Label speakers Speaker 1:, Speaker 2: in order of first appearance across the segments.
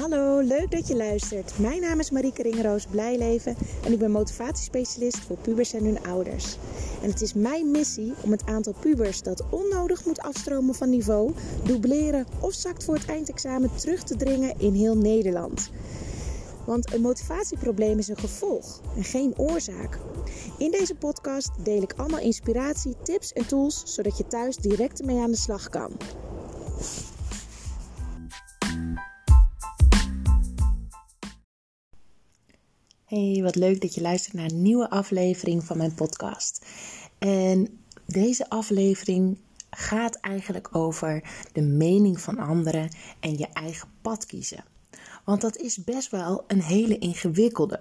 Speaker 1: Hallo, leuk dat je luistert. Mijn naam is Marieke Ringeroos Blijleven en ik ben motivatiespecialist voor pubers en hun ouders. En het is mijn missie om het aantal pubers dat onnodig moet afstromen van niveau, dubleren of zakt voor het eindexamen terug te dringen in heel Nederland. Want een motivatieprobleem is een gevolg en geen oorzaak. In deze podcast deel ik allemaal inspiratie, tips en tools zodat je thuis direct ermee aan de slag kan. Hey, wat leuk dat je luistert naar een nieuwe aflevering van mijn podcast. En deze aflevering gaat eigenlijk over de mening van anderen en je eigen pad kiezen. Want dat is best wel een hele ingewikkelde.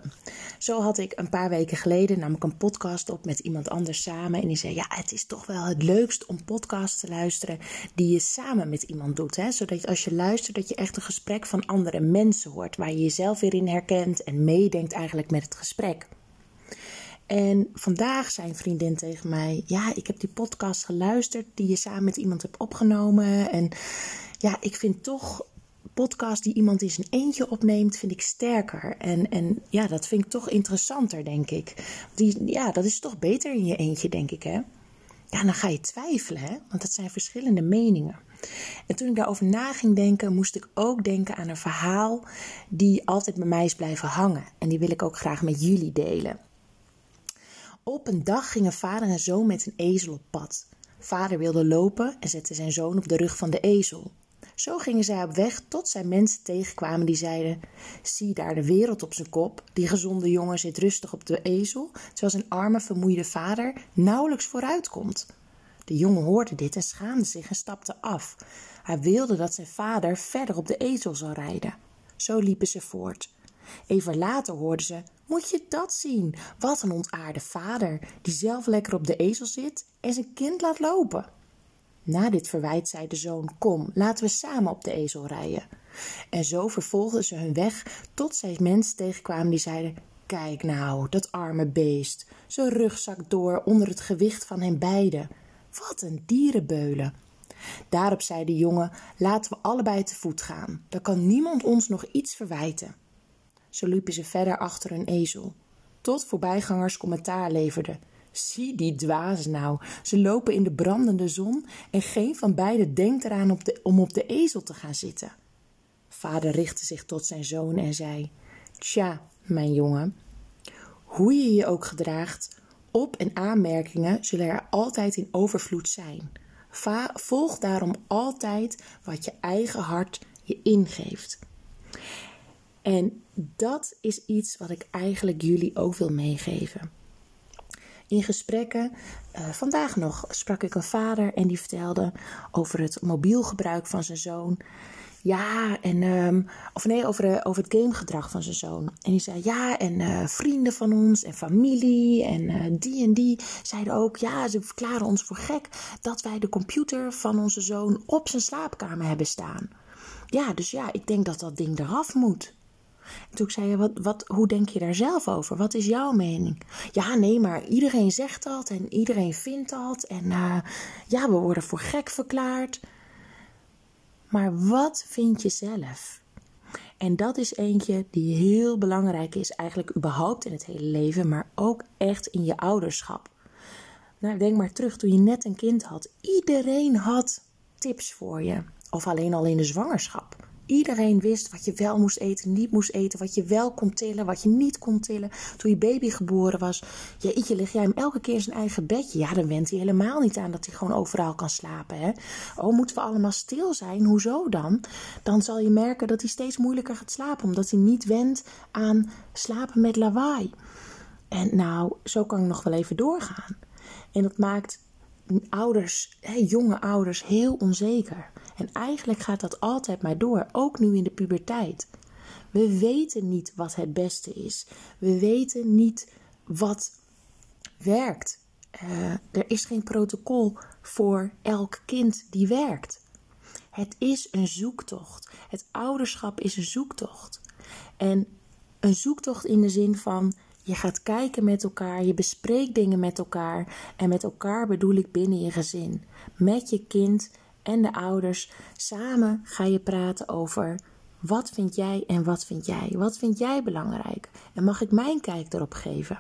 Speaker 1: Zo had ik een paar weken geleden namelijk een podcast op met iemand anders samen. En die zei: Ja, het is toch wel het leukst om podcasts te luisteren die je samen met iemand doet. Hè? Zodat als je luistert, dat je echt een gesprek van andere mensen hoort. Waar je jezelf weer in herkent en meedenkt eigenlijk met het gesprek. En vandaag zei een vriendin tegen mij: Ja, ik heb die podcast geluisterd die je samen met iemand hebt opgenomen. En ja, ik vind toch podcast die iemand in zijn eentje opneemt, vind ik sterker. En, en ja, dat vind ik toch interessanter, denk ik. Die, ja, dat is toch beter in je eentje, denk ik, hè? Ja, dan ga je twijfelen, hè? Want dat zijn verschillende meningen. En toen ik daarover na ging denken, moest ik ook denken aan een verhaal die altijd bij mij is blijven hangen. En die wil ik ook graag met jullie delen. Op een dag gingen vader en zoon met een ezel op pad. Vader wilde lopen en zette zijn zoon op de rug van de ezel. Zo gingen zij op weg tot zij mensen tegenkwamen die zeiden: Zie daar de wereld op zijn kop. Die gezonde jongen zit rustig op de ezel, terwijl zijn arme, vermoeide vader nauwelijks vooruit komt. De jongen hoorde dit en schaamde zich en stapte af. Hij wilde dat zijn vader verder op de ezel zou rijden. Zo liepen ze voort. Even later hoorden ze: Moet je dat zien? Wat een ontaarde vader, die zelf lekker op de ezel zit en zijn kind laat lopen. Na dit verwijt zei de zoon: Kom, laten we samen op de ezel rijden. En zo vervolgden ze hun weg tot zij mensen tegenkwamen die zeiden: Kijk nou, dat arme beest. Zijn rugzak door onder het gewicht van hen beiden. Wat een dierenbeulen. Daarop zei de jongen: Laten we allebei te voet gaan. Dan kan niemand ons nog iets verwijten. Zo liepen ze verder achter hun ezel, tot voorbijgangers commentaar leverden. Zie die dwazen nou. Ze lopen in de brandende zon en geen van beiden denkt eraan op de, om op de ezel te gaan zitten. Vader richtte zich tot zijn zoon en zei: Tja, mijn jongen, hoe je je ook gedraagt, op- en aanmerkingen zullen er altijd in overvloed zijn. Va volg daarom altijd wat je eigen hart je ingeeft. En dat is iets wat ik eigenlijk jullie ook wil meegeven in gesprekken. Uh, vandaag nog sprak ik een vader en die vertelde over het mobiel gebruik van zijn zoon. Ja, en, um, of nee, over, over het gamegedrag van zijn zoon. En die zei, ja, en uh, vrienden van ons en familie en uh, die en die zeiden ook, ja, ze verklaren ons voor gek dat wij de computer van onze zoon op zijn slaapkamer hebben staan. Ja, dus ja, ik denk dat dat ding eraf moet. En toen zei je, wat, wat, hoe denk je daar zelf over? Wat is jouw mening? Ja, nee, maar iedereen zegt dat en iedereen vindt dat. En uh, ja, we worden voor gek verklaard. Maar wat vind je zelf? En dat is eentje die heel belangrijk is, eigenlijk überhaupt in het hele leven, maar ook echt in je ouderschap. Nou, denk maar terug toen je net een kind had. Iedereen had tips voor je. Of alleen al in de zwangerschap. Iedereen wist wat je wel moest eten, niet moest eten, wat je wel kon tillen, wat je niet kon tillen. Toen je baby geboren was, jeetje, lig jij hem elke keer in zijn eigen bedje? Ja, dan went hij helemaal niet aan dat hij gewoon overal kan slapen. Hè? Oh, moeten we allemaal stil zijn? Hoezo dan? Dan zal je merken dat hij steeds moeilijker gaat slapen, omdat hij niet went aan slapen met lawaai. En nou, zo kan ik nog wel even doorgaan. En dat maakt ouders, jonge ouders, heel onzeker. En eigenlijk gaat dat altijd maar door, ook nu in de puberteit. We weten niet wat het beste is. We weten niet wat werkt. Uh, er is geen protocol voor elk kind die werkt. Het is een zoektocht. Het ouderschap is een zoektocht. En een zoektocht in de zin van je gaat kijken met elkaar, je bespreekt dingen met elkaar. En met elkaar bedoel ik binnen je gezin. Met je kind en de ouders. Samen ga je praten over Wat vind jij en wat vind jij? Wat vind jij belangrijk? En mag ik mijn kijk erop geven?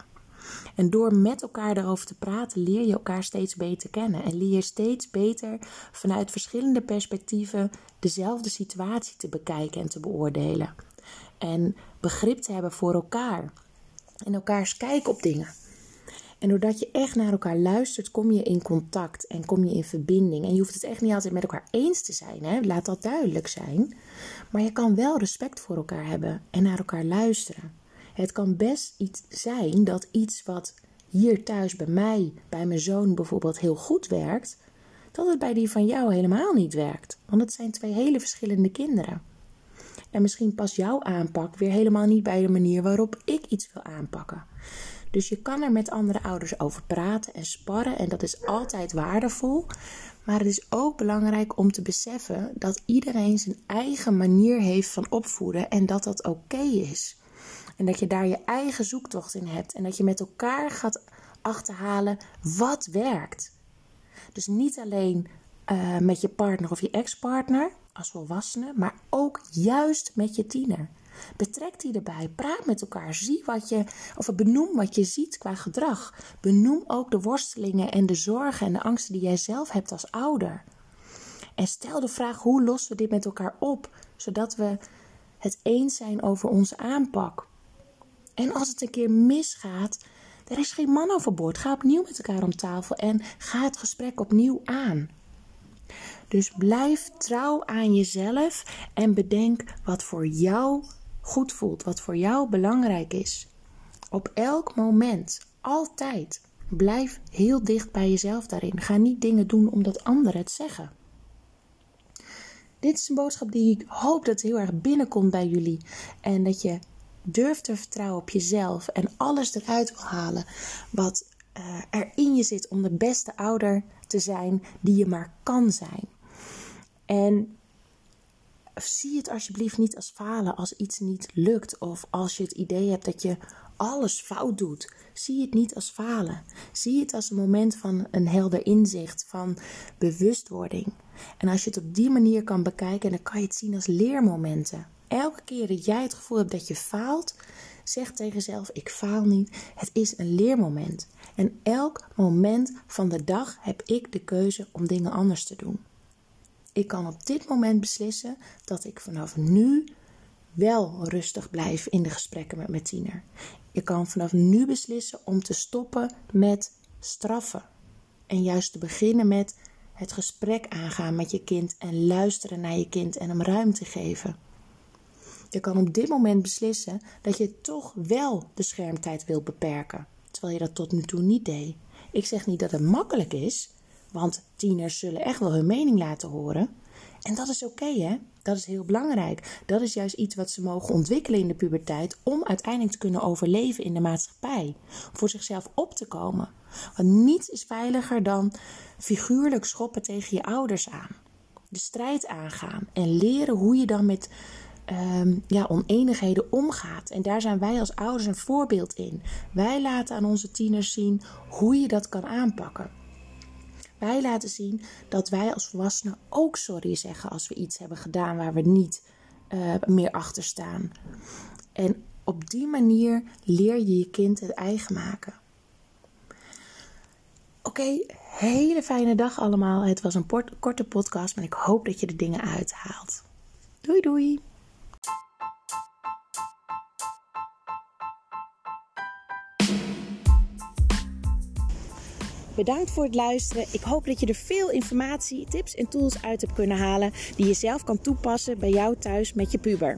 Speaker 1: En door met elkaar erover te praten, leer je elkaar steeds beter kennen. En leer je steeds beter vanuit verschillende perspectieven dezelfde situatie te bekijken en te beoordelen. En begrip te hebben voor elkaar. En elkaars kijk op dingen. En doordat je echt naar elkaar luistert, kom je in contact en kom je in verbinding. En je hoeft het echt niet altijd met elkaar eens te zijn, hè? laat dat duidelijk zijn. Maar je kan wel respect voor elkaar hebben en naar elkaar luisteren. Het kan best iets zijn dat iets wat hier thuis bij mij, bij mijn zoon bijvoorbeeld, heel goed werkt, dat het bij die van jou helemaal niet werkt. Want het zijn twee hele verschillende kinderen. En misschien past jouw aanpak weer helemaal niet bij de manier waarop ik iets wil aanpakken. Dus je kan er met andere ouders over praten en sparren en dat is altijd waardevol. Maar het is ook belangrijk om te beseffen dat iedereen zijn eigen manier heeft van opvoeden en dat dat oké is. En dat je daar je eigen zoektocht in hebt en dat je met elkaar gaat achterhalen wat werkt. Dus niet alleen uh, met je partner of je ex-partner als volwassene, maar ook juist met je tiener. Betrek die erbij. Praat met elkaar. Zie wat je, of benoem wat je ziet qua gedrag. Benoem ook de worstelingen en de zorgen en de angsten die jij zelf hebt als ouder. En stel de vraag: hoe lossen we dit met elkaar op, zodat we het eens zijn over onze aanpak? En als het een keer misgaat, er is geen man overboord. Ga opnieuw met elkaar om tafel en ga het gesprek opnieuw aan. Dus blijf trouw aan jezelf en bedenk wat voor jou goed voelt, wat voor jou belangrijk is. Op elk moment, altijd. Blijf heel dicht bij jezelf daarin. Ga niet dingen doen omdat anderen het zeggen. Dit is een boodschap die ik hoop dat heel erg binnenkomt bij jullie. En dat je durft te vertrouwen op jezelf en alles eruit wil halen wat uh, er in je zit om de beste ouder te zijn die je maar kan zijn. En zie het alsjeblieft niet als falen als iets niet lukt of als je het idee hebt dat je alles fout doet. Zie het niet als falen. Zie het als een moment van een helder inzicht, van bewustwording. En als je het op die manier kan bekijken, dan kan je het zien als leermomenten. Elke keer dat jij het gevoel hebt dat je faalt, zeg tegen jezelf: Ik faal niet. Het is een leermoment. En elk moment van de dag heb ik de keuze om dingen anders te doen. Ik kan op dit moment beslissen dat ik vanaf nu wel rustig blijf in de gesprekken met mijn tiener. Je kan vanaf nu beslissen om te stoppen met straffen. En juist te beginnen met het gesprek aangaan met je kind en luisteren naar je kind en hem ruimte geven. Je kan op dit moment beslissen dat je toch wel de schermtijd wilt beperken, terwijl je dat tot nu toe niet deed. Ik zeg niet dat het makkelijk is, want tieners zullen echt wel hun mening laten horen. En dat is oké, hè? Dat is heel belangrijk. Dat is juist iets wat ze mogen ontwikkelen in de puberteit om uiteindelijk te kunnen overleven in de maatschappij. Voor zichzelf op te komen. Want niets is veiliger dan figuurlijk schoppen tegen je ouders aan. De strijd aangaan en leren hoe je dan met um, ja, oneenigheden omgaat. En daar zijn wij als ouders een voorbeeld in. Wij laten aan onze tieners zien hoe je dat kan aanpakken. Wij laten zien dat wij als volwassenen ook sorry zeggen als we iets hebben gedaan waar we niet uh, meer achter staan. En op die manier leer je je kind het eigen maken. Oké, hele fijne dag allemaal. Het was een korte podcast, maar ik hoop dat je de dingen uithaalt. Doei doei! Bedankt voor het luisteren. Ik hoop dat je er veel informatie, tips en tools uit hebt kunnen halen die je zelf kan toepassen bij jou thuis met je puber.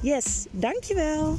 Speaker 1: Yes, dankjewel.